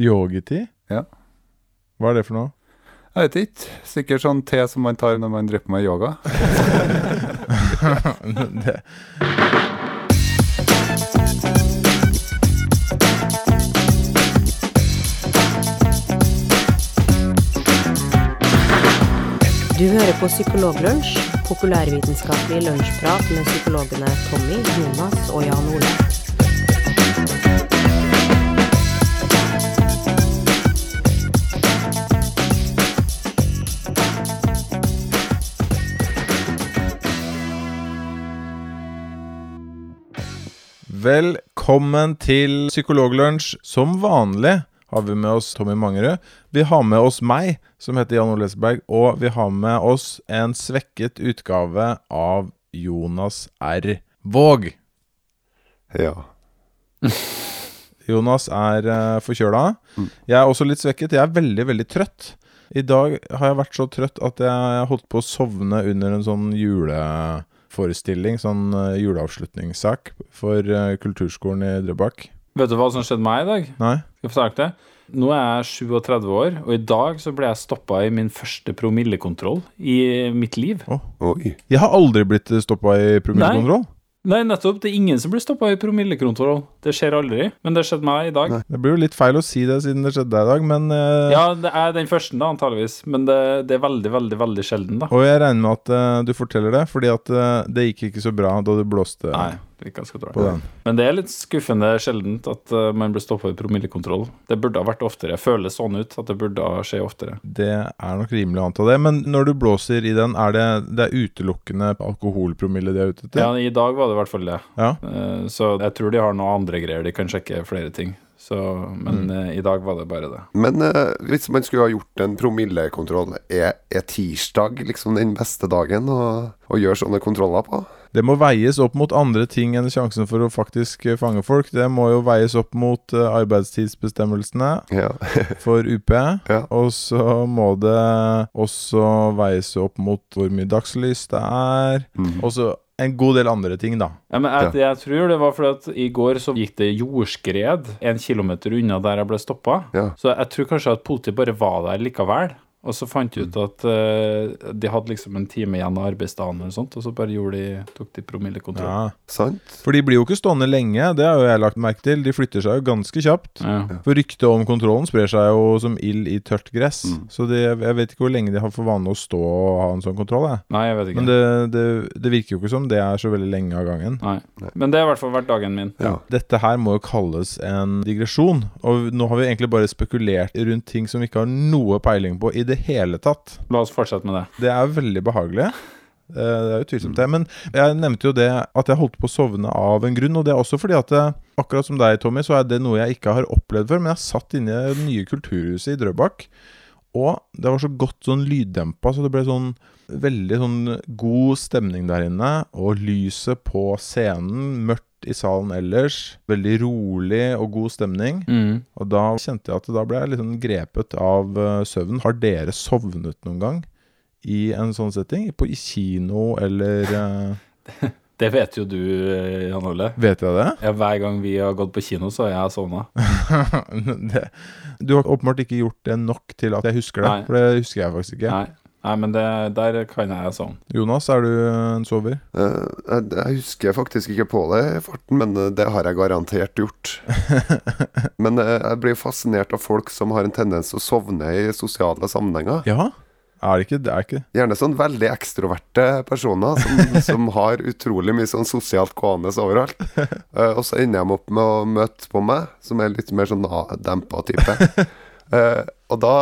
Yogiti? Ja. Hva er det for noe? Jeg vet ikke. Sikkert sånn te som man tar når man driver på med yoga. det. Du hører på Psykologlunsj, populærvitenskapelig lunsjprat med psykologene Tommy, Jonas og Jan Ole. Velkommen til Psykologlunsj. Som vanlig har vi med oss Tommy Mangerud. Vi har med oss meg, som heter Jan Ole Esberg, og vi har med oss en svekket utgave av Jonas R. Våg. Ja. Jonas er uh, forkjøla. Jeg er også litt svekket. Jeg er veldig, veldig trøtt. I dag har jeg vært så trøtt at jeg holdt på å sovne under en sånn juleforestilling, sånn uh, juleavslutningssak for uh, kulturskolen i Drøbak. Vet du hva som skjedde meg i dag? Nei? Skal jeg fortelle det? Nå er jeg 37 år, og i dag så ble jeg stoppa i min første promillekontroll i mitt liv. Oi. Jeg har aldri blitt stoppa i promillekontroll. Nei, nettopp. Det er ingen som blir stoppa i promillekontroll. Det skjer aldri. Men det skjedde meg i dag. Nei. Det blir jo litt feil å si det siden det skjedde deg i dag, men uh... Ja, det er den første, da, antageligvis. Men det, det er veldig, veldig veldig sjelden, da. Og jeg regner med at uh, du forteller det, fordi at uh, det gikk ikke så bra da du blåste Nei, Men det er litt skuffende sjeldent at uh, man blir stoppa i promillekontroll. Det burde ha vært oftere. Jeg føler sånn ut at det burde ha skje oftere. Det er nok rimelig å anta det. Men når du blåser i den, er det, det er utelukkende alkoholpromille de er ute etter? Ja, i dag var det i hvert fall det. Ja. Eh, Så jeg tror de har noen andre greier. De kan sjekke flere ting. Så, men Mm. eh, i dag var det bare det. Men eh, hvis man skulle ha gjort en promillekontroll, er, er tirsdag liksom den beste dagen å, å gjøre sånne kontroller på? Det må veies opp mot andre ting enn sjansen for å faktisk eh, fange folk. Det må jo veies opp mot eh, arbeidstidsbestemmelsene Ja. for UP. Ja. Og så må det også veies opp mot hvor mye dagslys det er. Mm. Og så en god del andre ting, da. Ja, men jeg, jeg tror det var fordi at i går så gikk det jordskred en kilometer unna der jeg ble stoppa. Ja. Så jeg tror kanskje at politiet bare var der likevel. Og så fant de ut at uh, de hadde liksom en time igjen av arbeidsdagen, eller sånt, og så bare de, tok de promillekontroll. Ja. Sant? For de blir jo ikke stående lenge, det har jo jeg lagt merke til. De flytter seg jo ganske kjapt. Ja. For ryktet om kontrollen sprer seg jo som ild i tørt gress. Mm. Så de, jeg vet ikke hvor lenge de har for vane å stå og ha en sånn kontroll. Jeg. Nei, jeg vet ikke. Men det, det, det virker jo ikke som det er så veldig lenge av gangen. Nei. Men det har i hvert fall vært dagen min. Ja. Dette her må jo kalles en digresjon. Og nå har vi egentlig bare spekulert rundt ting som vi ikke har noe peiling på i det hele tatt. La oss fortsette med det. Det er veldig behagelig. Eh, Det er jo tvilsomt det. Men jeg nevnte jo det at jeg holdt på å sovne av en grunn. Og det er også fordi at eh, akkurat som deg, Tommy, så er det noe jeg ikke har opplevd før. Men jeg satt inne i det nye kulturhuset i Drøbak. Og det var så godt sånn lyddempa, så det ble sånn veldig sånn god stemning der inne. Og lyset på scenen, mørkt i salen ellers. Veldig rolig og god stemning. Mm. Og da kjente jeg at da ble jeg litt sånn grepet av uh, søvn. Har dere sovnet noen gang i en sånn setting? På, I kino eller uh, Det vet jo du, eh, Jan Ole. Vet jeg det? Ja, hver gang vi har gått på kino, så har jeg sovna. Du har åpenbart ikke gjort det nok til at jeg husker det. Nei. For det husker jeg faktisk ikke. Nei. Nei, men det, der kan jeg sånn. Jonas, er du en sover? Uh, jeg, jeg husker faktisk ikke på det i farten, men eh, det har jeg garantert gjort. Men uh, jeg blir fascinert av folk som har en tendens til å sovne i sosiale sammenhenger. Ja? Er det ikke det? Er ikke Gjerne sånn veldig ekstroverte personer som, som har utrolig mye sånn sosialt gående overalt. Uh, og så ender de opp med å møte på meg, som er litt mer sånn dempa type. Eh, og da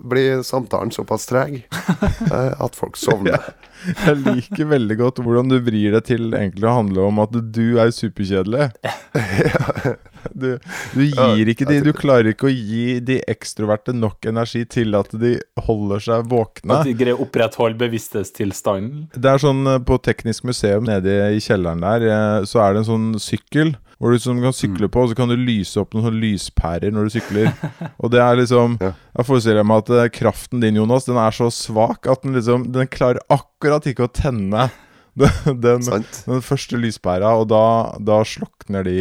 blir samtalen såpass treg eh, at folk sovner. Jeg liker veldig godt hvordan du vrir det til egentlig å handle om at du er superkjedelig. Du, du gir ikke de Du klarer ikke å gi de ekstroverte nok energi til at de holder seg våkne. At de greier å opprettholde bevissthetstilstanden. Det er sånn eh, på Teknisk museum nede i kjelleren der, eh, så er det en sånn sykkel hvor du liksom kan sykle på, og så kan du lyse opp noen sånne lyspærer når du sykler. Og det er liksom Jeg forestiller meg at eh, kraften din, Jonas, den er så svak at den liksom Den klarer akkurat ikke å tenne Den, Sant? den første lyspæra, og da, da slokner de,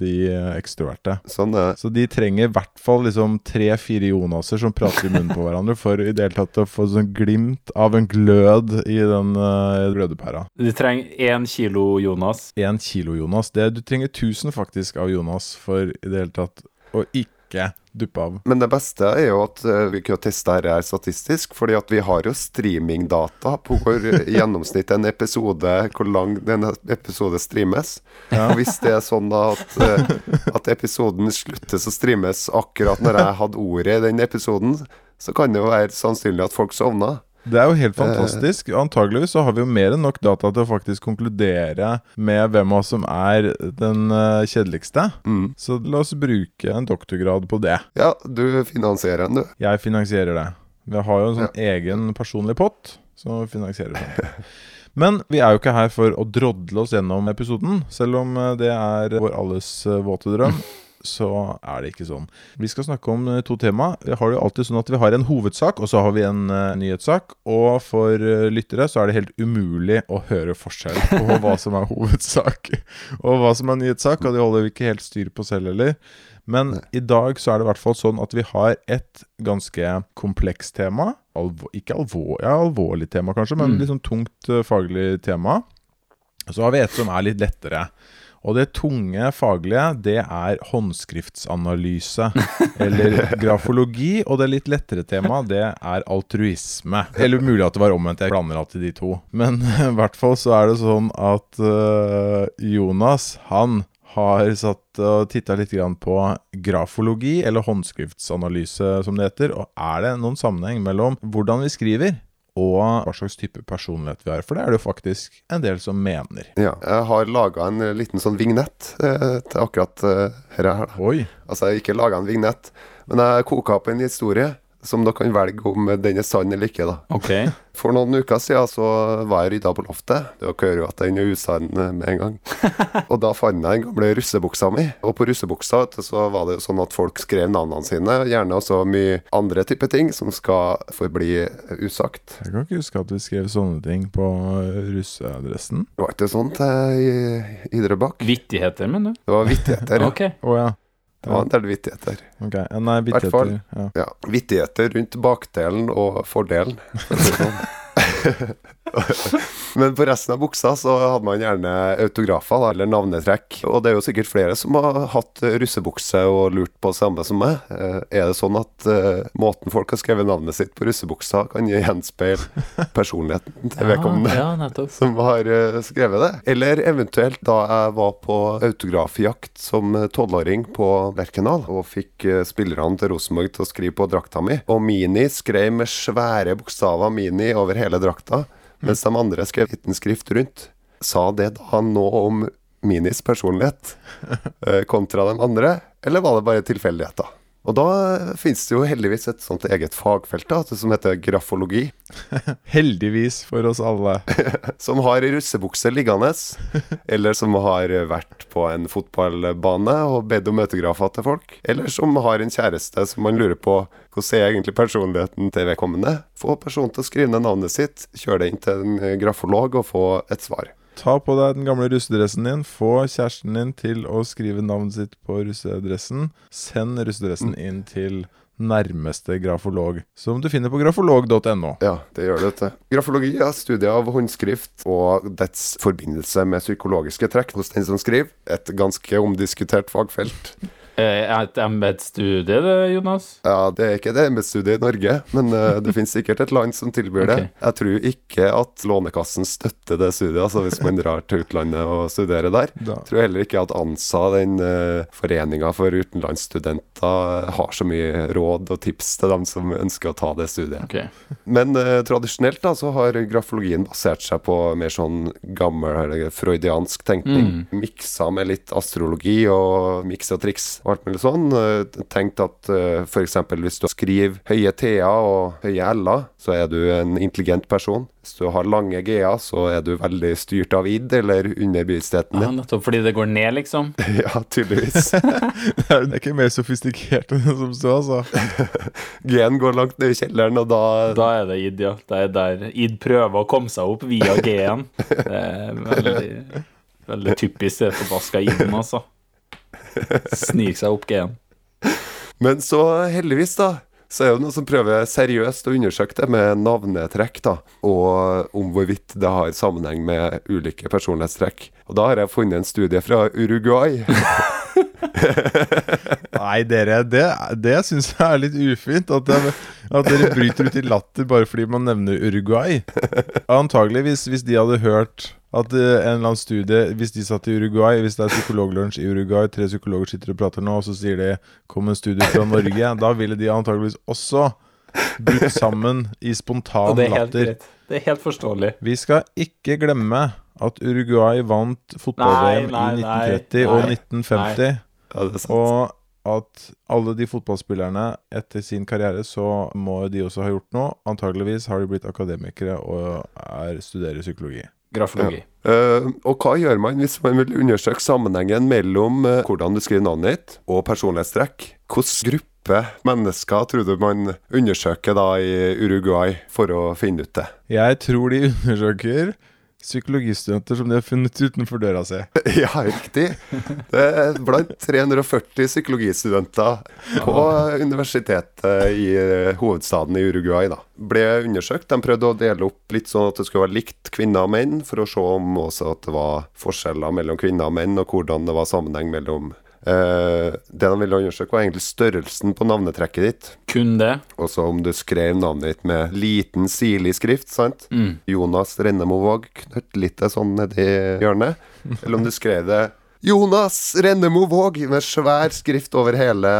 de ekstroverte. Sånn. Så de trenger i hvert fall liksom tre-fire Jonaser som prater i munnen på hverandre, for i det hele tatt å få sånn glimt av en glød i den uh, glødepæra. De trenger én kilo Jonas. Én kilo Jonas. Det, du trenger 1000 faktisk av Jonas for i det hele tatt å ikke duppe av. Men det beste er jo at eh, vi kunne teste dette her statistisk, fordi at vi har jo streamingdata på hvor gjennomsnitt en episode Hvor lang en episode streames. Og hvis det er sånn at, eh, at episoden sluttes å streames akkurat når jeg hadde ordet i den episoden, så kan det jo være sannsynlig at folk sovna. Det er jo helt fantastisk. Antageligvis så har vi jo mer enn nok data til å faktisk konkludere med hvem av oss som er den eh, kjedeligste. Mm. Så la oss bruke en doktorgrad på det. Ja, du finansierer den, du. Jeg finansierer det. Vi har jo en sånn egen personlig pott som finansierer det. Men vi er jo ikke her for å drodle oss gjennom episoden, selv om eh, det er vår alles eh, våte drøm. Så er det ikke sånn. Vi skal snakke om eh, to tema. Vi har det jo alltid sånn at vi har en hovedsak, og så har vi en uh, nyhetssak. Og for uh, lyttere så er det helt umulig å høre forskjell på hva som er hovedsak og hva som er nyhetssak, og det holder vi ikke helt styr på selv heller. Men i dag så er det i hvert fall sånn at vi har et ganske komplekst tema. Alvor, ikke alvor ja, alvorlig tema, kanskje, men Mm. litt sånn tungt uh, faglig tema. Så har vi et som er litt lettere. Og det tunge faglige, det er håndskriftsanalyse. eller grafologi. Og det litt lettere temaet, det er altruisme. Eller mulig at det var omvendt, jeg blander alltid de to. Men i hvert fall så er det sånn at øh, Jonas, han har satt og titta litt på grafologi, eller håndskriftsanalyse som det heter. Og er det noen sammenheng mellom hvordan vi skriver, og hva slags type personlighet vi har? For det er det jo faktisk en del som mener. Ja. Jeg har laga en eh, liten sånn vignett eh, til akkurat eh, her. Oi! Altså, jeg har ikke laga en vignett, men jeg koka opp en historie som dere kan velge om den er sann eller ikke. da. OK. For noen uker siden så var jeg rydda på loftet. Dere hører jo at den er usann eh, med en gang. Og da fant jeg den gamle russebuksa mi. Og på russebuksa så var det jo sånn at folk skrev navnene sine, gjerne også mye andre type ting som skal forbli usagt. Jeg kan ikke huske at vi skrev sånne ting på russeadressen. Det var ikke sånn til i Idrebakk. Vittigheter, mener du? Det var vittigheter. ja. OK. Å ja. Det en del vittigheter. Okay. Nei, vittigheter, Ja. Ja, vittigheter rundt bakdelen og fordelen. Men på resten av buksa så hadde man gjerne autografer eller navnetrekk. Og det er jo sikkert flere som har hatt russebukse og lurt på det samme som meg. Eh, Er det sånn at uh, måten folk har skrevet navnet sitt på russebuksa, kan gjenspeile personligheten til vedkommende? Ja, ja, som har uh, skrevet det. Eller eventuelt da jeg var på autografjakt som tolvåring på Lerkendal, og fikk uh, spillerne til Rosenborg til å skrive på drakta mi. Og Mini skrev med svære bokstaver Mini over hele drakta, mens de andre skrev liten skrift rundt. Sa det da noe om Minis personlighet eh, kontra de andre, eller var det bare tilfeldigheter? Og da finnes det jo heldigvis et sånt eget fagfelt da, som heter grafologi. Heldigvis for oss alle. som har russebukse liggende, eller som har vært på en fotballbane og bedt om autografer til folk, eller som har en kjæreste som man lurer på hvordan er egentlig personligheten til vedkommende. Få personen til å skrive ned navnet sitt, kjøre det inn til en grafolog og få et svar. Ta på deg den gamle russedressen din. Få kjæresten din til å skrive navnet sitt på russedressen. Send russedressen inn til nærmeste grafolog, som du finner på grafolog.no. Ja, det gjør det. til. Grafologi er studiet av håndskrift og dets forbindelse med psykologiske trekk hos den som skriver. Et ganske omdiskutert fagfelt. Eh, et embetsstudie, det, Jonas? Ja, det er ikke et embetsstudie i Norge, men eh, det finnes sikkert et land som tilbyr det. Jeg tror ikke at Lånekassen støtter det studiet, altså hvis man drar til utlandet og studerer der. Da. Jeg tror heller ikke at ANSA, den uh, foreninga for utenlandsstudenter, har så mye råd og tips til dem som ønsker å ta det studiet. Okay. Men eh, tradisjonelt da, så har grafologien basert seg på mer sånn gammel eller freudiansk tenkning. Miksa med litt astrologi og miks og triks. Og alt mulig sånn. Eh, Tenkt at uh, f.eks. hvis du skriver høye T-er og høye L-er, så er du en intelligent person. Hvis du har lange G-er, så er du veldig styrt av id eller underbevisstheten Ja, din. nettopp fordi det går ned, liksom. Ja, tydeligvis. Det er er ikke mer sofistikert enn det som så, altså. G-en går langt ned i kjelleren, og da, Da er det id, ja. Det er der id prøver å komme seg opp via G-en. Det er veldig, veldig typisk det forbaska iden, altså. Snike seg opp G-en. Men så heldigvis, da, så er det noen som prøver seriøst å undersøke det med navnetrekk, da, og om hvorvidt det har sammenheng med ulike personlighetstrekk. Og da har jeg funnet en studie fra Uruguay. Nei, dere, det, det syns jeg er litt ufint. At, det, at dere bryter ut i latter bare fordi man nevner Uruguay. Antagelig, hvis, hvis de hadde hørt at eh, en eller annen studie Hvis de satt i Uruguay, hvis det er psykologlunsj i Uruguay, tre psykologer sitter og prater nå, og så sier de 'kom en studie fra Norge', da ville de antageligvis også brutt sammen i spontan det er helt latter. greit. Det er helt forståelig. Vi skal ikke glemme at Uruguay vant fotball-VM Nei, nei, i nei, 1930 og 1950. Ja, det er sant. Og at alle de fotballspillerne etter sin karriere så må de også ha gjort noe. Antageligvis har de blitt akademikere og er, studerer psykologi. Grafologi. Eh, og hva gjør man hvis man vil undersøke sammenhengen mellom eh, hvordan du skriver navnet ditt og personlighetstrekk? Hvilken gruppe mennesker tror du man undersøker da i Uruguay for å finne ut det? Jeg tror de undersøker psykologistudenter som de har funnet utenfor døra si. Ja, riktig. Det er blant 340 psykologistudenter på universitetet i eh, hovedstaden i Uruguay da. ble undersøkt. De prøvde å dele opp litt sånn at det skulle være likt kvinner og menn, for å se om også at det var forskjeller mellom kvinner og menn, og hvordan det var sammenheng mellom eh, Det de ville undersøke, var egentlig størrelsen på navnetrekket ditt. Kun det. Også om du skrev navnet ditt med liten, sirlig skrift, sant? Mm. Jonas litt knøttlite sånn nedi hjørnet. Eller om du skrev det Jonas Rennemo Våg med svær skrift over hele,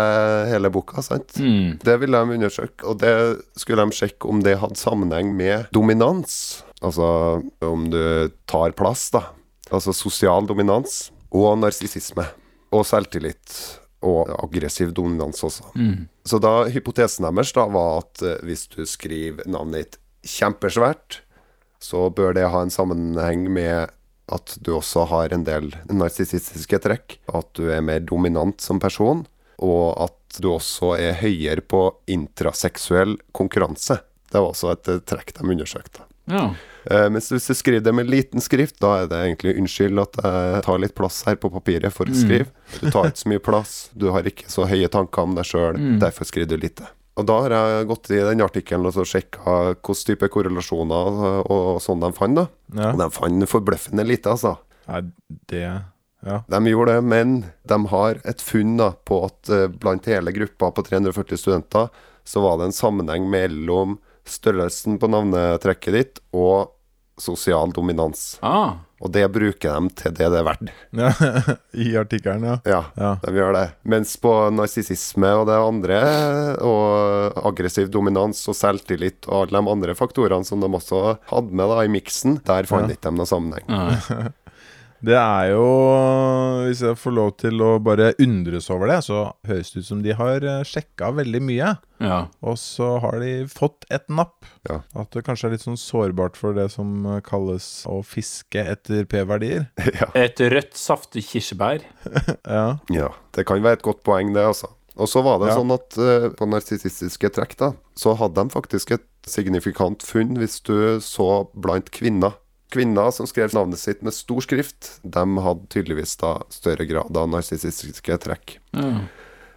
hele boka. sant? Mm. Det ville de undersøke, og det skulle de sjekke om det hadde sammenheng med dominans. Altså om du tar plass, da. Altså sosial dominans og narsissisme. Og selvtillit. Og aggressiv dominans også. Mm. Så da hypotesen deres da var at eh, hvis du skriver navnet ditt kjempesvært, så bør det ha en sammenheng med at du også har en del narsissistiske trekk. At du er mer dominant som person, og at du også er høyere på intraseksuell konkurranse. Det var også et eh, trekk de undersøkte. Ja. Eh, mens hvis du skriver det med liten skrift, da er det egentlig unnskyld at jeg tar litt plass her på papiret for å skrive. Du tar ikke så mye plass, du har ikke så høye tanker om deg sjøl, derfor skriver du lite. Og da har jeg gått i den artikkelen og så sjekka hvilken type korrelasjoner og sånn de fant, da. Ja. Og de fant forbløffende lite, altså. Nei, det Ja. De gjorde det, men de har et funn da, på at eh, blant hele gruppa på 340 studenter, så var det en sammenheng mellom størrelsen på navnetrekket ditt og sosial dominans. Ah. Og det bruker de til det det er verdt. ja. I artikkelen, ja. Ja, Ja. de gjør det. Mens på narsissisme og det andre, og aggressiv dominans og selvtillit og alle de andre faktorene som de også hadde med da i miksen, der fant Ja. ikke de noen sammenheng. Nei. Det er jo Hvis jeg får lov til å bare undres over det, så høres det ut som de har sjekka veldig mye. Ja. Og så har de fått et napp. Ja. At det kanskje er litt sånn sårbart for det som eh, kalles å fiske etter p-verdier. ja. Et rødt, saftig kirsebær. Ja. ja, det kan være et godt poeng, det, altså. Og så var det Ja. sånn at uh, på narsissistiske trekk, da, så hadde de faktisk et signifikant funn hvis du så blant kvinner. Kvinner som skrev navnet sitt med stor skrift, de hadde tydeligvis da større grad av narsissistiske trekk. Mm.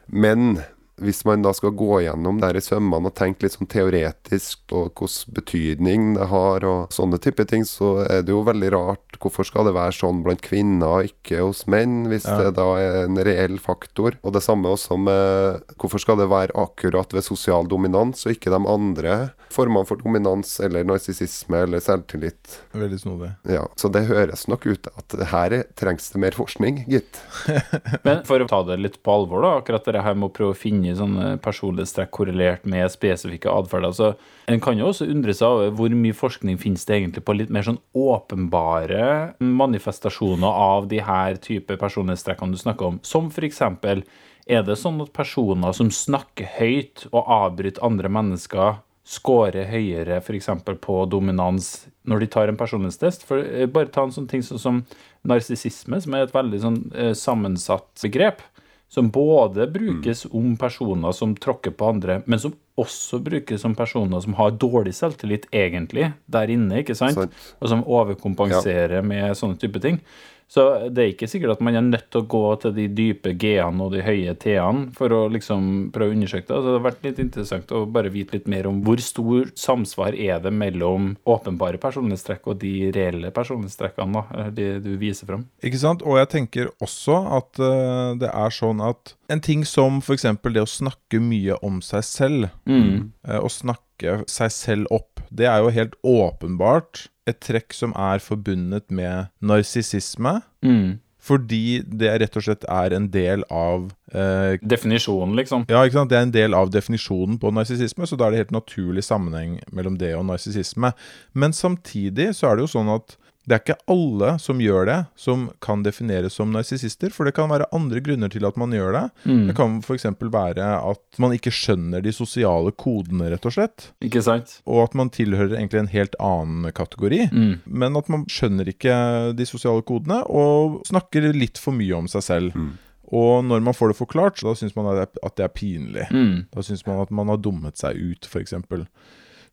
Men hvis man da skal gå gjennom det her i sømmene og tenke litt sånn teoretisk på hvilken betydning det har og sånne type ting, så er det jo veldig rart. Hvorfor skal det være sånn blant kvinner og ikke hos menn, hvis Ja. det da er en reell faktor? Og det samme også med hvorfor skal det være akkurat ved sosial dominans og ikke de andre formene for dominans eller narsissisme eller selvtillit? Veldig snodig. Ja, Så det høres nok ut at her er- trengs det mer forskning, gitt. Men for å ta det litt på alvor, da, akkurat det her med å prøve å finne sånne personlighetstrekk korrelert med spesifikke atferder, så en kan jo også undre seg over hvor mye forskning finnes det egentlig på litt mer sånn åpenbare manifestasjoner av de her type personlighetstrekkene du snakker om, som eksempel Er det sånn at personer som snakker høyt og avbryter andre mennesker, scorer høyere f.eks. på dominans når de tar en personlighetstest? For eh, Bare ta en sånn ting sånn som narsissisme, som er et veldig sånn eh, sammensatt begrep. Som både brukes om personer som tråkker på andre, men som også brukes om personer som har dårlig selvtillit, egentlig, der inne, ikke sant? Sant. Og som overkompenserer med sånne type ting. Så det er ikke sikkert at man er nødt til å gå til de dype G-ene og de høye T-ene for å liksom prøve å undersøke det. Så det har vært litt interessant å bare vite litt mer om hvor stor samsvar er det mellom åpenbare personlighetstrekk og de reelle personlighetstrekkene da, de du viser fram. Ikke sant? Og jeg tenker også at eh, det er sånn at en ting som f.eks. det å snakke mye om seg selv, Mm. eh, å snakke seg selv opp, det er jo helt åpenbart et trekk som er forbundet med narsissisme. Mm. Fordi det rett og slett er en del av eh, Definisjonen, liksom. Ja, ikke sant? Det er en del av definisjonen på narsissisme, så da er det helt naturlig sammenheng mellom det og narsissisme. Men samtidig så er det jo sånn at det er ikke alle som gjør det, som kan defineres som narsissister. For det kan være andre grunner til at man gjør det. Mm. Det kan f.eks. være at man ikke skjønner de sosiale kodene, rett og slett. Ikke sant? Og at man tilhører egentlig en helt annen kategori. Mm. Men at man skjønner ikke de sosiale kodene, og snakker litt for mye om seg selv. Og når man får det forklart, så da syns man at det er, at det er pinlig. Mm. Da syns man at man har dummet seg ut, f.eks.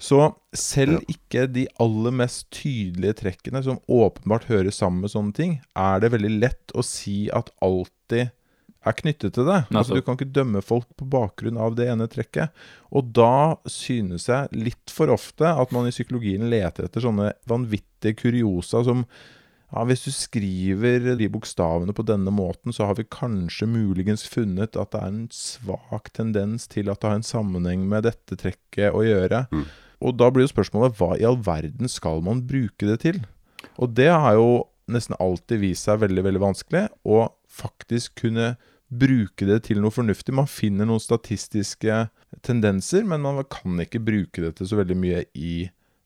Så selv ikke de aller mest tydelige trekkene, som åpenbart hører sammen med sånne ting, er det veldig lett å si at alltid er knyttet til det. Altså, du kan ikke dømme folk på bakgrunn av det ene trekket. Og da synes jeg litt for ofte at man i psykologien leter etter sånne vanvittige kuriosa som ja, Hvis du skriver de bokstavene på denne måten, så har vi kanskje muligens funnet at det er en svak tendens til at det har en sammenheng med dette trekket å gjøre. Og da blir jo spørsmålet hva i all verden skal man bruke det til? Og det har jo nesten alltid vist seg veldig, veldig vanskelig å faktisk kunne bruke det til noe fornuftig. Man finner noen statistiske tendenser, men man kan ikke bruke det til så veldig mye i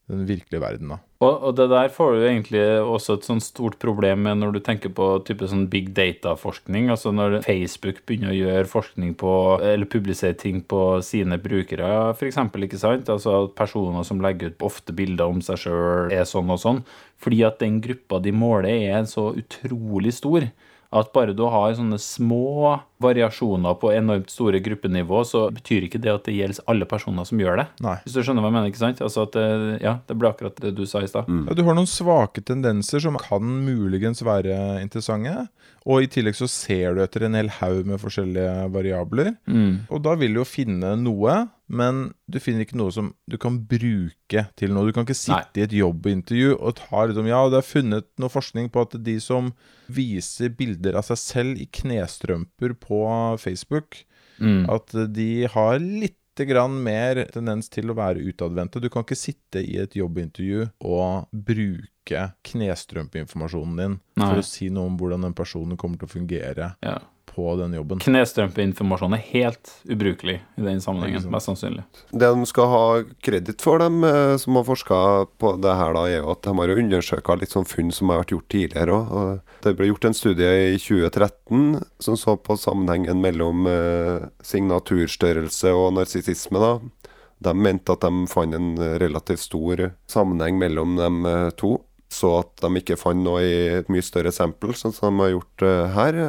den virkelige verden, da. Og, og det der får du egentlig også et sånn stort problem med når du tenker på type sånn big data-forskning. Altså når Facebook begynner å gjøre forskning på, eller publisere ting på sine brukere, f.eks. ikke sant? Altså at personer som legger ut ofte bilder om seg sjøl, er sånn og sånn. Fordi at den gruppa de måler, er så utrolig stor. At bare du har sånne små variasjoner på enormt store gruppenivå, så betyr ikke det at det gjelder alle personer som gjør det. Nei. Hvis du skjønner hva jeg mener, ikke sant? Altså at ja, det ble akkurat det du sa i stad. Ja, du har noen svake tendenser som kan muligens være interessante. Og i tillegg så ser du etter en hel haug med forskjellige variabler. Mm. Og da vil du jo finne noe, men du finner ikke noe som du kan bruke til noe. Du kan ikke sitte i et jobbintervju og ta liksom Ja, det er funnet noe forskning på at de som viser bilder av seg selv i knestrømper på Facebook, Mm. at de har litt grann mer tendens til å være utadvendte. Du kan ikke sitte i et jobbintervju og bruke knestrømpeinformasjonen din Nei. for å si noe om hvordan den personen kommer til å fungere Ja. På den jobben. Knestrømpeinformasjon er helt ubrukelig i den sammenhengen, mest sannsynlig. Det de skal ha kreditt for, dem eh, som har forska på det her, da, er jo at de har undersøka litt sånn funn som har vært gjort tidligere òg. Det ble gjort en studie i 2013 som så på sammenhengen mellom eh, signaturstørrelse og narsissisme. da. De mente at de fant en relativt stor sammenheng mellom dem eh, to. Så at de ikke fant noe i et mye større sample, sånn som de har gjort her.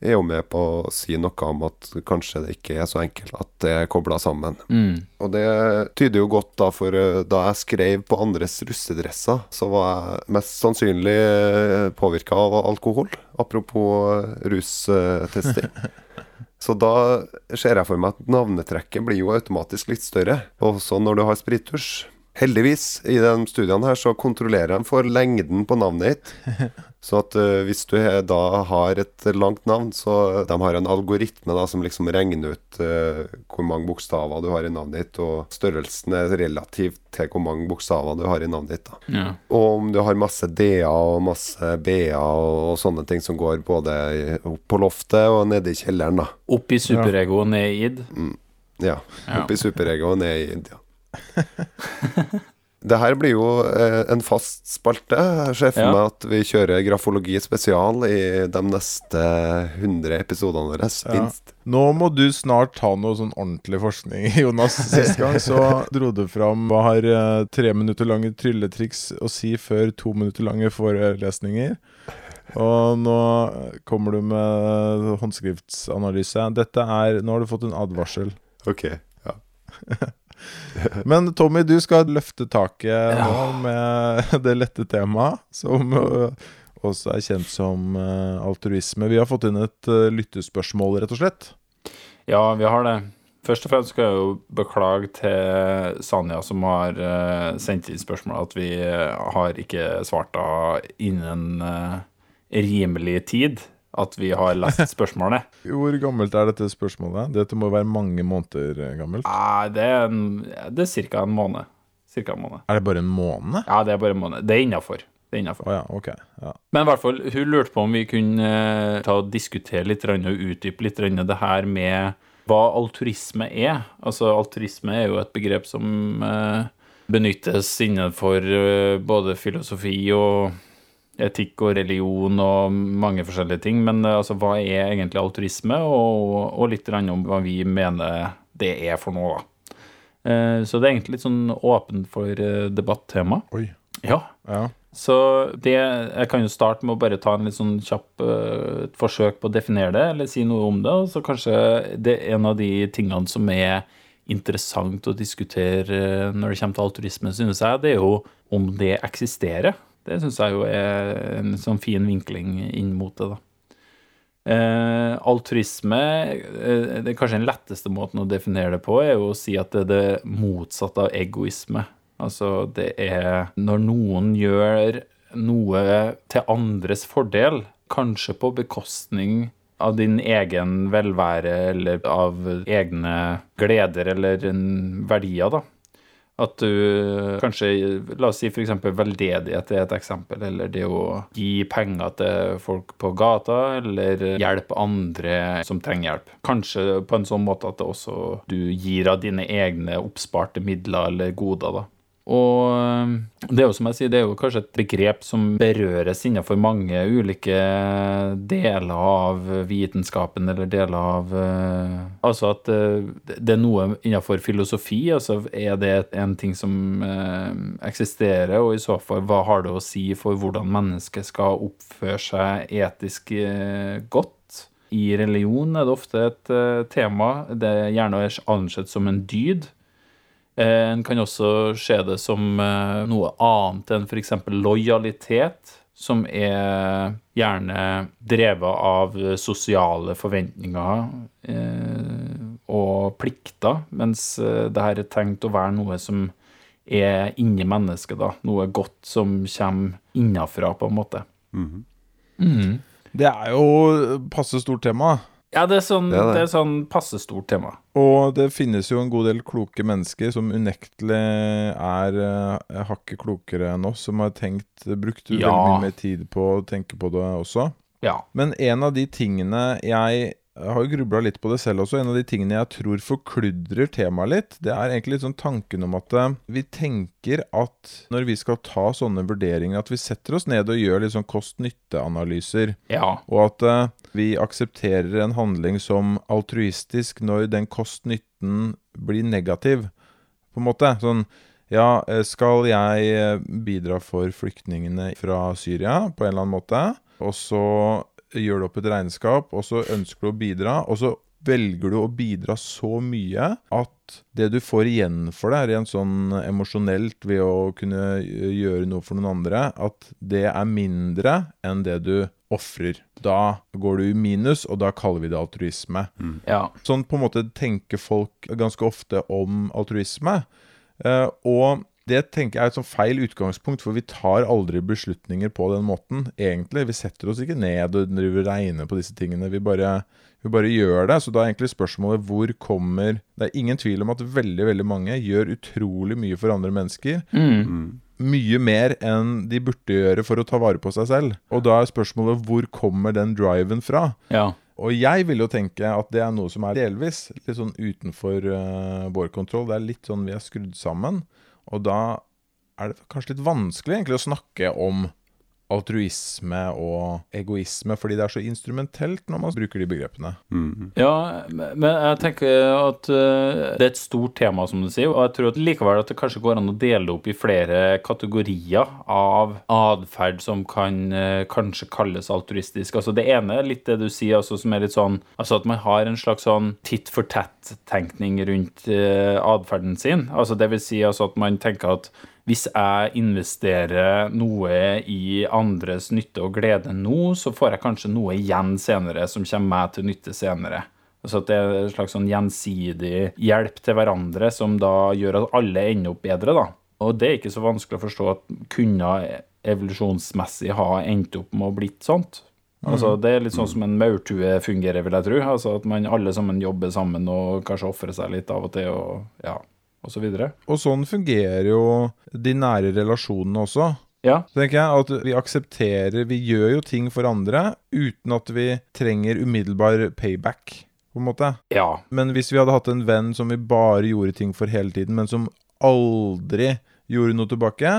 Eh, er jo med på å si noe om at kanskje det ikke er så enkelt at det er kobla sammen. Mm. Og det tyder jo godt da, for eh, da jeg skrev på andres russedresser, så var jeg mest sannsynlig påvirka av alkohol. Apropos eh, rustesting. Så da ser jeg for meg at navnetrekket blir jo automatisk litt større, også når du har sprittusj. Heldigvis, i de studiene her, så kontrollerer de for lengden på navnet ditt. Så at uh, hvis du da har et langt navn, så de har en algoritme da som liksom regner ut uh, hvor mange bokstaver du har i navnet ditt, og størrelsen er relativt til hvor mange bokstaver du har i navnet ditt. da. Ja. Og om du har masse D-er og masse B-er og, og sånne ting som går både opp på loftet og nede i kjelleren, da. Opp i superego og ned i id. Ja. Ja. Opp i superego og ned i India. Det her blir jo eh, en fast spalte. Jeg ser for meg at vi kjører grafologi spesial i de neste 100 episodene våre, Ja. minst. Nå må du snart ta noe sånn ordentlig forskning, Jonas. Sist gang så dro du fram hva har eh, tre minutter lange trylletriks å si før to minutter lange forelesninger. Og nå kommer du med håndskriftsanalyse. Dette er Nå har du fått en advarsel. Ok. Ja. Men Tommy, du skal løfte taket nå med det lette temaet, som øh, også er kjent som øh, altruisme. Vi har fått inn et øh, lyttespørsmål, rett og slett. Ja, vi har det. Først og fremst skal jeg jo beklage til Sanja, som har eh, sendt inn spørsmål, at vi eh, har ikke svart henne innen eh, rimelig tid. At vi har lest spørsmålene. Hvor gammelt er dette spørsmålet? Dette må være mange måneder øh, gammelt. Nei, det er, en, ca. en en måned. Er det bare en måned? Ja, det er bare en måned. Det er innafor. Er. Å ja, ok. Ja. Men i hvert fall, hun lurte på om vi kunne eh, ta og diskutere litt og utdype litt det her med hva altruisme er. Altså, altruisme er jo et begrep som eh, benyttes innenfor eh, både filosofi og etikk og religion og mange forskjellige ting. Men eh, altså, hva er egentlig altruisme, og, og litt om hva vi mener det er for noe. Eh, Så det er egentlig litt sånn åpent for eh, debattema. Oi. Ja. Ja. Så det, jeg kan jo starte med å bare ta en litt sånn kjapp uh, forsøk på å definere det, eller si noe om det. Og så kanskje det er en av de tingene som er interessant å diskutere når det kommer til altruisme, synes jeg, det er jo om det eksisterer. Det syns jeg jo er en sånn fin vinkling inn mot det, da. Eh, altruisme, eh, det er kanskje den letteste måten å definere det på, er jo å si at det er det motsatte av egoisme. Altså, det er når noen gjør noe til andres fordel, kanskje på bekostning av din egen velvære eller av egne gleder eller verdier, da. At du kanskje, la oss si f.eks. veldedighet er et eksempel, eller det å gi penger til folk på gata, eller hjelpe andre som trenger hjelp. Kanskje på en sånn måte at det også du gir av dine egne oppsparte midler eller goder, da. Og øh, det er jo som jeg sier, det er jo kanskje et begrep som berøres innenfor mange ulike deler av vitenskapen, eller deler av øh, Altså at øh, det er noe innenfor filosofi, altså er det en ting som eksisterer, og i så fall, hva har det å si for hvordan mennesket skal oppføre seg etisk godt? I religion er det ofte et tema. Det er gjerne ansett som en dyd. Eh, En kan også se det som eh, noe annet enn f.eks. lojalitet, som er gjerne drevet av sosiale forventninger eh, og plikter, mens det her er tenkt å være noe som er inni mennesket, da. Noe godt som kommer innafra, på en måte. Mhm. Det er jo passe stort tema. Ja, det er sånn, Det er det. det er sånn passe stort tema. Og det finnes jo en god del kloke mennesker som unektelig er uh, hakket klokere enn oss, som har tenkt, brukt Ja. veldig mye mer tid på å tenke på det også. Ja. Men en av de tingene jeg jeg har jo grubla litt på det selv også. En av de tingene jeg tror forkludrer temaet litt, det er egentlig litt sånn tanken om at eh, vi tenker at når vi skal ta sånne vurderinger, at vi setter oss ned og gjør litt sånn kost-nytte-analyser. Ja. Og at eh, vi aksepterer en handling som altruistisk når den kost-nytten blir negativ, på en måte. Sånn ja, eh, skal jeg bidra for flyktningene fra Syria på en eller annen måte? Og så gjør du opp et regnskap, og så ønsker du å bidra, og så velger du å bidra så mye at det du får igjen for det, rent sånn emosjonelt ved å kunne gjøre noe for noen andre, at det er mindre enn det du ofrer. Da går du i minus, og da kaller vi det altruisme. ja. Sånn på en måte tenker folk ganske ofte om altruisme. Eh, og det tenker jeg er et sånn feil utgangspunkt, for vi tar aldri beslutninger på den måten. Egentlig. Vi setter oss ikke ned og driver regner på disse tingene. Vi bare, vi bare gjør det. Så da er egentlig spørsmålet hvor kommer Det er ingen tvil om at veldig, veldig mange gjør utrolig mye for andre mennesker. Mm. Mye mer enn de burde gjøre for å ta vare på seg selv. Og da er spørsmålet hvor kommer den driven fra? Ja. Og jeg vil jo tenke at det er noe som er delvis litt sånn utenfor uh, vår kontroll. Det er litt sånn vi er skrudd sammen. Og da er det kanskje litt vanskelig egentlig å snakke om altruisme og egoisme, fordi det er så instrumentelt når man bruker de begrepene. Mm. Ja, men jeg tenker at eh, det er et stort tema, som du sier, og jeg tror at likevel at det kanskje går an å dele opp i flere kategorier av atferd som kan eh, kanskje kalles altruistisk. Altså Det ene er litt det du sier, altså, som er litt sånn altså at man har en slags sånn titt for tett-tenkning rundt uh, atferden sin. Altså Det vil si altså at man tenker at hvis jeg investerer noe i andres nytte og glede nå, så får jeg kanskje noe igjen senere som kommer meg til nytte senere. Så at det er en slags sånn gjensidig hjelp til hverandre som da gjør at alle ender opp bedre, da. Og det er ikke så vanskelig å forstå at kunne evolusjonsmessig ha endt opp med å blitt sånt. Altså Det er litt sånn som en maurtue fungerer, vil jeg tro. Altså At man alle sammen jobber sammen og kanskje ofrer seg litt av og til, og ja, og så videre. Og sånn fungerer jo de nære relasjonene også. Ja. Så tenker jeg at Vi aksepterer Vi gjør jo ting for andre uten at vi trenger umiddelbar payback, på en måte. Ja. Men hvis vi hadde hatt en venn som vi bare gjorde ting for hele tiden, men som aldri gjorde noe tilbake,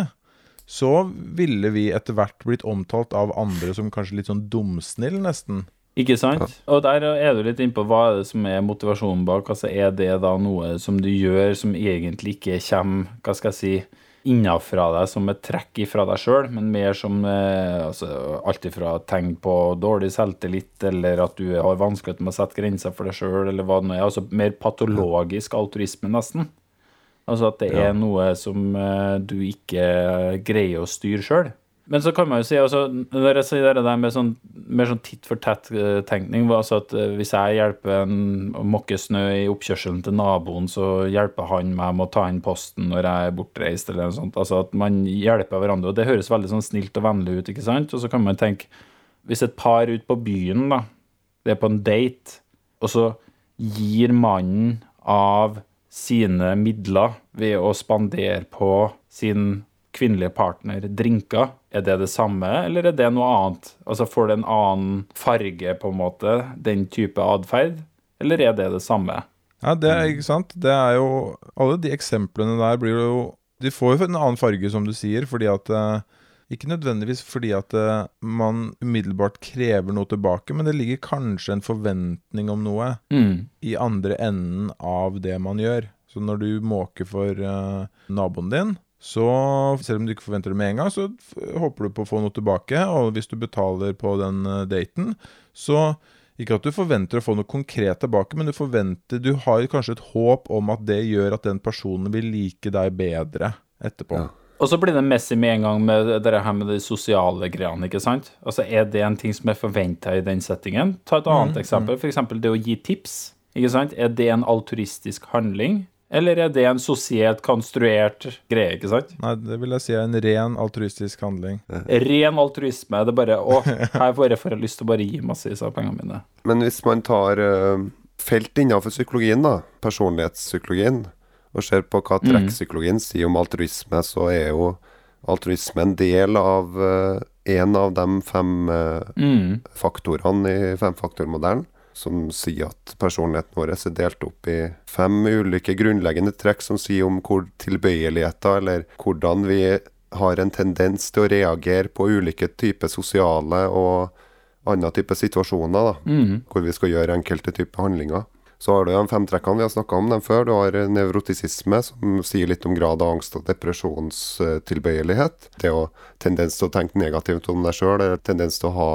så ville vi etter hvert blitt omtalt av andre som kanskje litt sånn dumsnill, nesten. Ikke sant? Og der er du litt innpå hva er det som er motivasjonen bak. Altså Er det da noe som du gjør som egentlig ikke kommer hva skal jeg si, innafra deg som et trekk ifra deg sjøl, men mer som eh, altså, alt ifra tegn på dårlig selvtillit, eller at du har vanskeligheter med å sette grenser for deg sjøl, eller hva det nå er. Altså mer patologisk altruisme, nesten. Altså at det er noe som eh, du ikke greier å styre sjøl. Men så kan man jo si altså, Når jeg sier det der med sånn, mer sånn titt for tett-tenkning altså at eh, Hvis jeg hjelper en å mokke snø i oppkjørselen til naboen, så hjelper han meg med å ta inn posten når jeg er bortreist, eller noe sånt. Altså at man hjelper hverandre. Og det høres veldig sånn snilt og vennlig ut, ikke sant? Og så kan man tenke Hvis et par ute på byen, da, det er på en date, og så gir mannen av sine midler ved å spandere på sin kvinnelige partner drinker, er det det samme, eller er det noe annet? Altså Får det en annen farge, på en måte, den type atferd, eller er det det samme? Ja, det er ikke sant. Det er jo Alle de eksemplene der blir jo De får jo en annen farge, som du sier, fordi at eh, Ikke nødvendigvis fordi at eh, man umiddelbart krever noe tilbake, men det ligger kanskje en forventning om noe Mm. i andre enden av det man gjør. Så når du måker for eh, naboen din, så selv om du ikke forventer det med en gang, så håper du på å få noe tilbake. Og hvis du betaler på den eh, daten, så ikke at du forventer å få noe konkret tilbake, men du forventer Du har kanskje et håp om at det gjør at den personen vil like deg bedre etterpå. Ja. Og så blir det messig med en gang med det her med de sosiale greiene, ikke sant? Altså, Er det en ting som er forventa i den settingen? Ta et annet eksempel, f.eks. det å gi tips. Ikke sant? Er det en alturistisk handling, eller er det en sosialt konstruert greie, ikke sant? Nei, det vil jeg si er en ren altruistisk handling. Ren altruisme. Det er bare Å, her får jeg får lyst til å bare gi massevis av pengene mine. Men hvis man tar eh, felt innenfor psykologien, da, personlighetspsykologien, og ser på hva trekkpsykologien sier om altruisme, så er jo altruisme en del av eh, en av de fem eh, Mm. faktorene i femfaktormodellen, som sier at personligheten vår er delt opp i fem ulike grunnleggende trekk som sier om hvor tilbøyeligheter, eller hvordan vi har en tendens til å reagere på ulike typer sosiale og andre typer situasjoner, da, Mm. hvor vi skal gjøre enkelte typer handlinger. Så har du de fem trekkene, vi har snakka om dem før. Du har eh, nevrotisisme, som sier litt om grad av angst og depresjonstilbøyelighet. Det å tendens til å tenke negativt om deg sjøl, tendens til å ha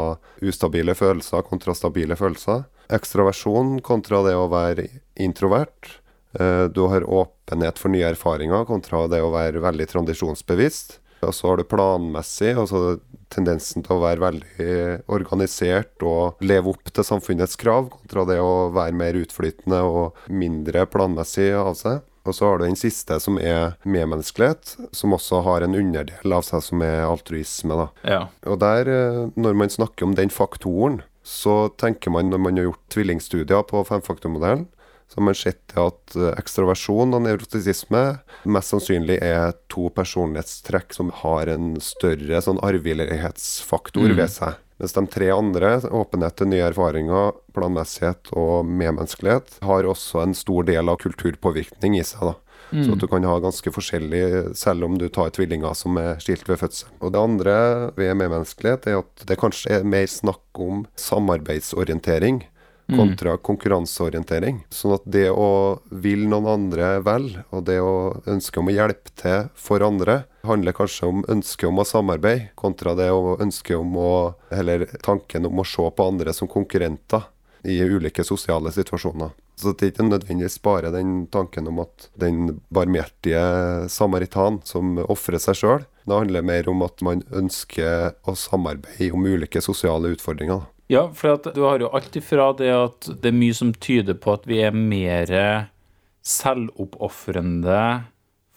ustabile følelser kontra stabile følelser. Ekstraversjon kontra det å være introvert. Eh, Du har åpenhet for nye erfaringer kontra det å være veldig tradisjonsbevisst. Og så har du planmessig, altså tendensen til å være veldig organisert og leve opp til samfunnets krav, kontra det å være mer utflytende og mindre planmessig av seg. Og så har du den siste, som er medmenneskelighet, som også har en underdel av seg som er altruisme. da. Ja. Og der, eh, når man snakker om den faktoren, så tenker man, når man har gjort tvillingstudier på femfaktormodellen, så har man sett at eh, ekstroversjon og nevrotisisme mest sannsynlig er to personlighetstrekk som har en større sånn arvelighetsfaktor Mm. ved seg. Mens de tre andre, åpenhet til nye erfaringer, planmessighet og medmenneskelighet, har også en stor del av kulturpåvirkning i seg. da. Så at du kan ha ganske forskjellig, selv om du tar tvillinger som er skilt ved fødsel. Og det andre ved medmenneskelighet er at det kanskje er mer snakk om samarbeidsorientering kontra konkurranseorientering. Sånn at det å vil noen andre vel, og det å ønske om å hjelpe til for andre, handler kanskje om ønsket om å samarbeide, kontra det å ønske om å Eller tanken om å se på andre som konkurrenter i ulike sosiale situasjoner. Så det er ikke nødvendigvis bare den tanken om at den barmhjertige samaritan som ofrer seg sjøl. Det handler mer om at man ønsker å samarbeide om ulike sosiale utfordringer. Ja, for du har jo alt ifra det at det er mye som tyder på at vi er mer selvoppofrende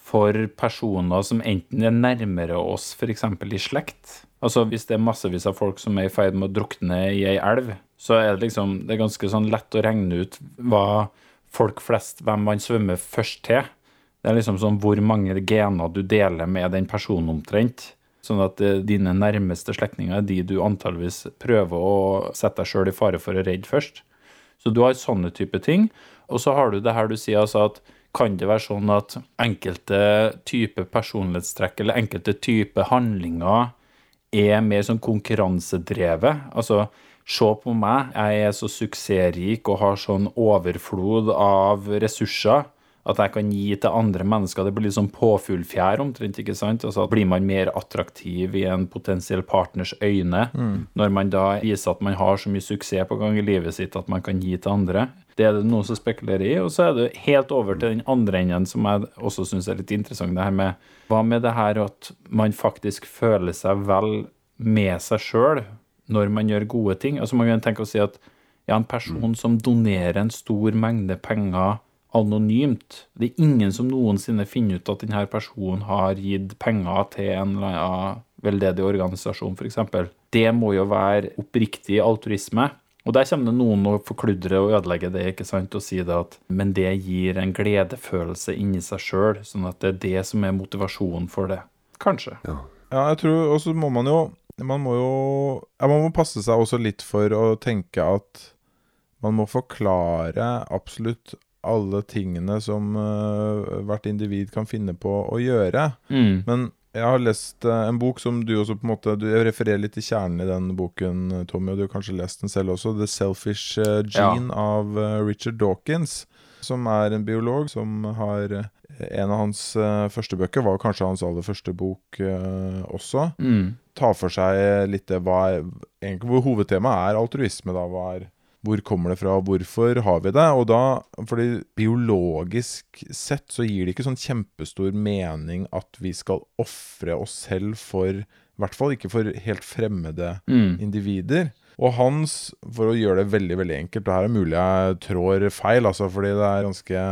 for personer som enten er nærmere oss, f.eks. i slekt. Altså Hvis det er massevis av folk som er i ferd med å drukne i ei elv, så er det liksom det er ganske sånn lett å regne ut hva folk flest, hvem man svømmer først til. Det er liksom sånn hvor mange gener du deler med den personen omtrent. Sånn at eh, dine nærmeste slektninger er de du antageligvis prøver å sette deg sjøl i fare for å redde først. Så du har sånne type ting. Og så har du det her du sier altså at kan det være sånn at enkelte type personlighetstrekk eller enkelte type handlinger er mer sånn konkurransedrevet? Altså, se på meg, jeg er så suksessrik og har sånn overflod av ressurser at jeg kan gi til andre mennesker. Det blir litt sånn påfuglfjær omtrent, ikke sant? Altså at blir man mer attraktiv i en potensiell partners øyne når man da viser at man har så mye suksess på gang i livet sitt at man kan gi til andre. Det er det noen som spekulerer i. Og så er det helt over til den andre enden, som jeg også syns er litt interessant. Det her med Hva med det her at man faktisk føler seg vel med seg sjøl når man gjør gode ting? Altså Man kan tenke å si at ja, en person som donerer en stor mengde penger anonymt. Det er ingen som noensinne finner ut at denne personen har gitt penger til en eller annen veldedig organisasjon, f.eks. Det må jo være oppriktig altruisme. Og der kommer det noen og forkludrer og ødelegger det, ikke sant, og sier det at men det gir en gledefølelse inni seg sjøl, sånn at det er det som er motivasjonen for det. Kanskje. Ja, jeg tror Og så må man jo Man må jo ja, Man må passe seg også litt for å tenke at man må forklare absolutt alle tingene som uh, hvert individ kan finne på å gjøre. Mm. Men jeg har lest uh, en bok som du også på en måte Du refererer litt til kjernen i den boken, Tommy, og du har kanskje lest den selv også. 'The Selfish Gene' Gene' av uh, Richard Dawkins. Som er en biolog som har En av hans første bøker var kanskje hans aller første bok også. Mm. Tar for seg litt det hva er, egentlig hvor hovedtemaet er altruisme. da, hva er hvor kommer det fra, hvorfor har vi det? Og da, fordi biologisk sett så gir det ikke sånn kjempestor mening at vi skal ofre oss selv for I hvert fall ikke for helt fremmede Mm. individer. Og hans, for å gjøre det veldig veldig enkelt, og her er mulig jeg trår feil, altså, fordi det er ganske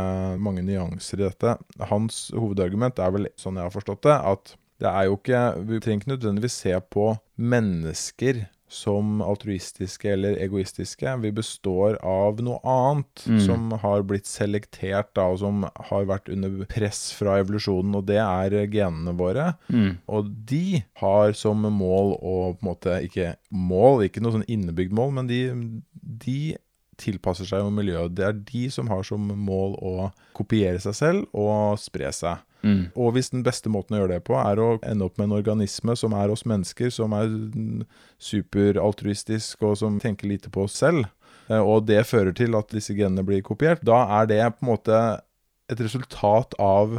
mange nyanser i dette Hans hovedargument er vel, sånn jeg har forstått det, at det er jo ikke Vi trenger ikke nødvendigvis se på mennesker som altruistiske eller egoistiske. Vi består av noe annet Mm. som har blitt selektert, da, og som har vært under press fra evolusjonen, og det er genene våre. Mm. Og de har som mål å på en måte Ikke mål, ikke noe sånn innebygd mål, men de, de tilpasser seg jo miljøet. Det er de som har som mål å kopiere seg selv og spre seg. Mm. Og hvis den beste måten å gjøre det på, er å ende opp med en organisme som er oss mennesker, som er superaltruistisk og som tenker lite på oss selv, eh, og det fører til at disse genene blir kopiert, da er det på en måte et resultat av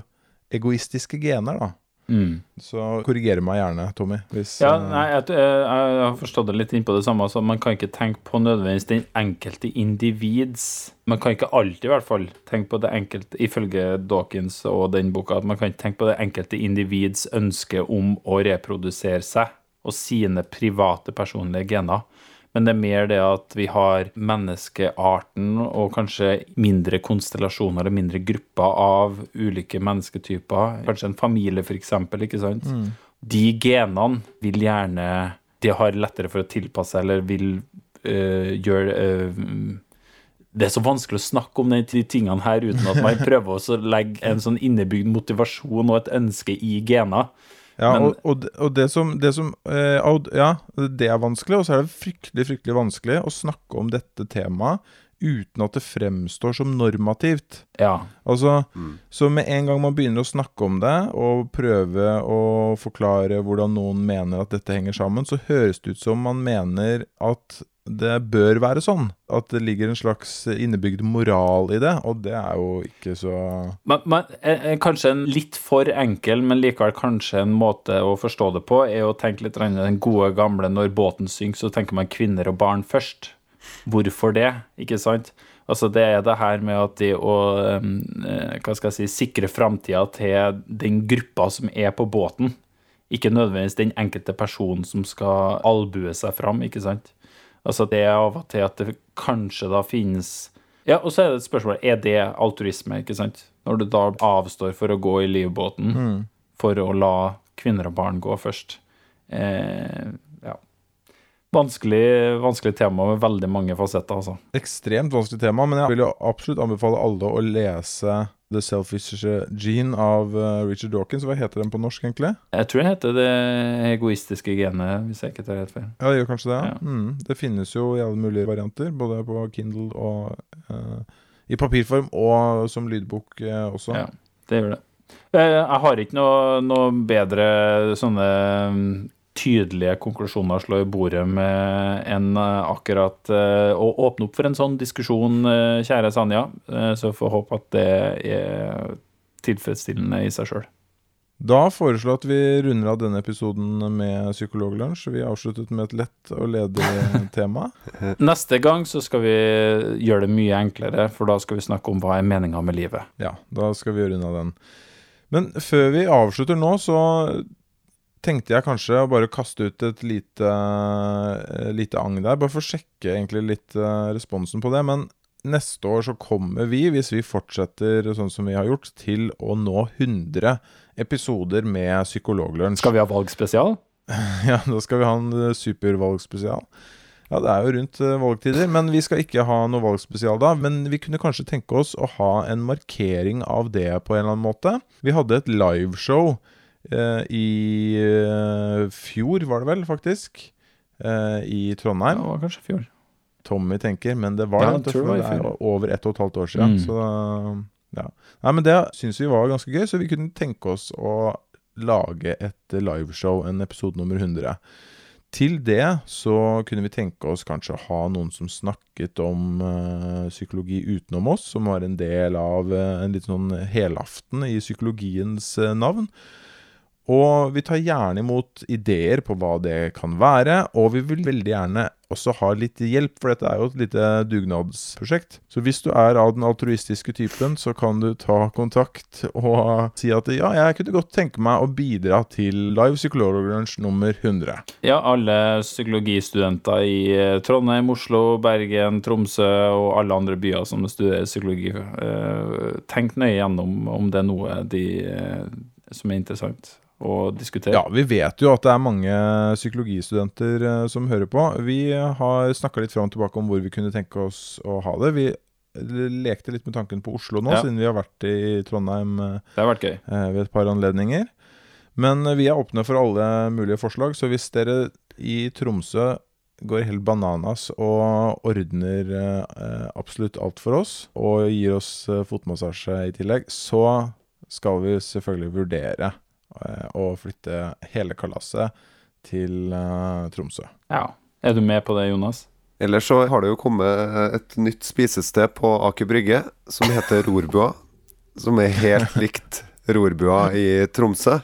egoistiske gener, da. Mm. Så korriger meg gjerne, Tommy. Hvis, Ja, eh, nei, jeg, jeg har forstått det litt inn på det samme. Altså, man kan ikke tenke på nødvendigvis den enkelte individs Man kan ikke alltid, i hvert fall, tenke på det enkelte, ifølge Dawkins og den boka, at man kan ikke tenke på det enkelte individs ønske om å reprodusere seg og sine private, personlige gener. Men det er mer det at vi har menneskearten og kanskje mindre konstellasjoner eller mindre grupper av ulike mennesketyper. Kanskje en familie, for eksempel, ikke sant? De genene vil gjerne De har lettere for å tilpasse eller vil øh, gjøre øh, det er så vanskelig å snakke om de tingene her uten at man prøver å legge en sånn innebygd motivasjon og et ønske i gener. Ja, Men- og, og, det- og det som, det som eh, Ja, det er vanskelig, og så er det fryktelig, fryktelig vanskelig å snakke om dette temaet uten at det fremstår som normativt. Ja. Altså, Mm. Så med en gang man begynner å snakke om det, og prøve å forklare hvordan noen mener at dette henger sammen, så høres det ut som man mener at det bør være sånn. At det ligger en slags innebygd moral i det, og det er jo ikke så Men, men eh, eh, kanskje en litt for enkel, men likevel kanskje en måte å forstå det på, er å tenke litt den gode gamle når båten synker, så tenker man kvinner og barn først. Hvorfor det, ikke sant? Altså Det er det her med at de å eh, hva skal jeg si, sikre framtida til den gruppa som er på båten, ikke nødvendigvis den enkelte personen som skal albue seg fram, ikke sant? Altså det er av og til at det kanskje da finnes Ja, og så er det et spørsmål er det altruisme, ikke sant? Når du da avstår for å gå i livbåten for å la kvinner og barn gå først. Eh. Vanskelig, vanskelig tema med veldig mange fasetter, altså. ekstremt vanskelig tema, men jeg vil jo absolutt anbefale alle å lese The Selfish Gene av eh, Richard Dawkins. Hva heter den på norsk, egentlig? Jeg tror det heter det egoistiske genet, hvis jeg ikke tar helt feil. Ja, det gjør kanskje det. Ja. Ja. Mm. Det finnes jo i alle mulige varianter, både på Kindle og eh, i papirform, og som lydbok eh, også. Ja, det gjør det. Eh, Jeg har ikke noe, noe bedre sånne mm, tydelige konklusjoner å slå i bordet med enn eh, akkurat eh, å åpne opp for en sånn diskusjon, eh, kjære Sanja. Så får håpe at det er tilfredsstillende i seg sjøl. Da foreslår jeg at vi runder av denne episoden med Psykologlunsj. Vi avsluttet med et lett og ledig tema. Neste gang så skal vi gjøre det mye enklere, for da skal vi snakke om hva er meninga med livet. Ja, da skal vi gjøre unna den. Men før vi avslutter nå, så tenkte jeg kanskje å bare kaste ut et lite, eh, lite agn der. Bare for å sjekke egentlig litt eh, responsen på det. Men neste år så kommer vi, hvis vi fortsetter sånn som vi har gjort, til å nå 100 episoder med Psykologlunsj. Skal vi ha valgspesial? Ja, da skal vi ha en eh, supervalgspesial. Ja, det er jo rundt valgtider, men vi skal ikke ha noe valgspesial da. Men vi kunne kanskje tenke oss å ha en markering av det på en eller annen måte. Vi hadde et liveshow i eh, fjor, var det vel, faktisk. Eh, I Det var kanskje fjor. Tommy tenker, men det var Ja, det. tror det var det er over ett og et halvt år siden. Mm. Så ja. Nei, men det syns vi var ganske gøy, så vi kunne tenke oss å lage et liveshow, en episode nummer 100. Til det så kunne vi tenke oss kanskje å ha noen som snakket om uh, psykologi utenom oss, som var en del av uh, en litt sånn helaften i psykologiens uh, navn. Og vi tar gjerne imot ideer på hva det kan være, og vi vil veldig gjerne også ha litt hjelp, for dette er jo et lite dugnadsprosjekt. Så hvis du er av den altruistiske typen, så kan du ta kontakt og si at ja, jeg kunne godt tenke meg å bidra til Live Psykologlunsj nummer 100. Ja, alle psykologistudenter i eh, Trondheim, Oslo, Bergen, Tromsø og alle andre byer som studerer psykologi. eh, Tenk nøye gjennom om det er noe de, eh, som er interessant å diskutere. Ja, vi vet jo at det er mange psykologistudenter eh, som hører på. Vi har snakka litt fram og tilbake om hvor vi kunne tenke oss å ha det. Vi lekte litt med tanken på Oslo nå, Ja. siden vi har vært i Trondheim eh, Det har vært gøy. eh, ved et par anledninger. Men vi er åpne for alle mulige forslag, så hvis dere i Tromsø går helt bananas og ordner eh, absolutt alt for oss, og gir oss eh, fotmassasje i tillegg, så skal vi selvfølgelig vurdere å flytte hele kalaset til eh, Tromsø. Ja. Er du med på det, Jonas? Ellers så har det jo kommet et nytt spisested på Aker Brygge som heter Rorbua. Som er helt likt Rorbua i Tromsø.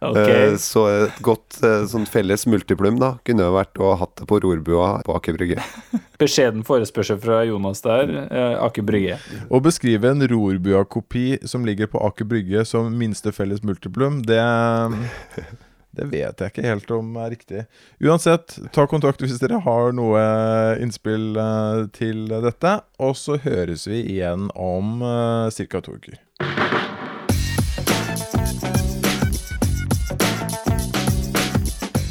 Eh, Så et godt eh, sånn felles multiplum da kunne jo vært å ha hatt det på Rorbua på Aker Brygge. Beskjeden forespørsel fra Jonas der. eh, Aker Brygge. Å beskrive en Rorbua-kopi som ligger på Aker Brygge som minste felles multiplum, det Det vet jeg ikke helt om er riktig. Uansett, ta kontakt hvis dere har noe innspill til dette. Og så høres vi igjen om ca. to uker.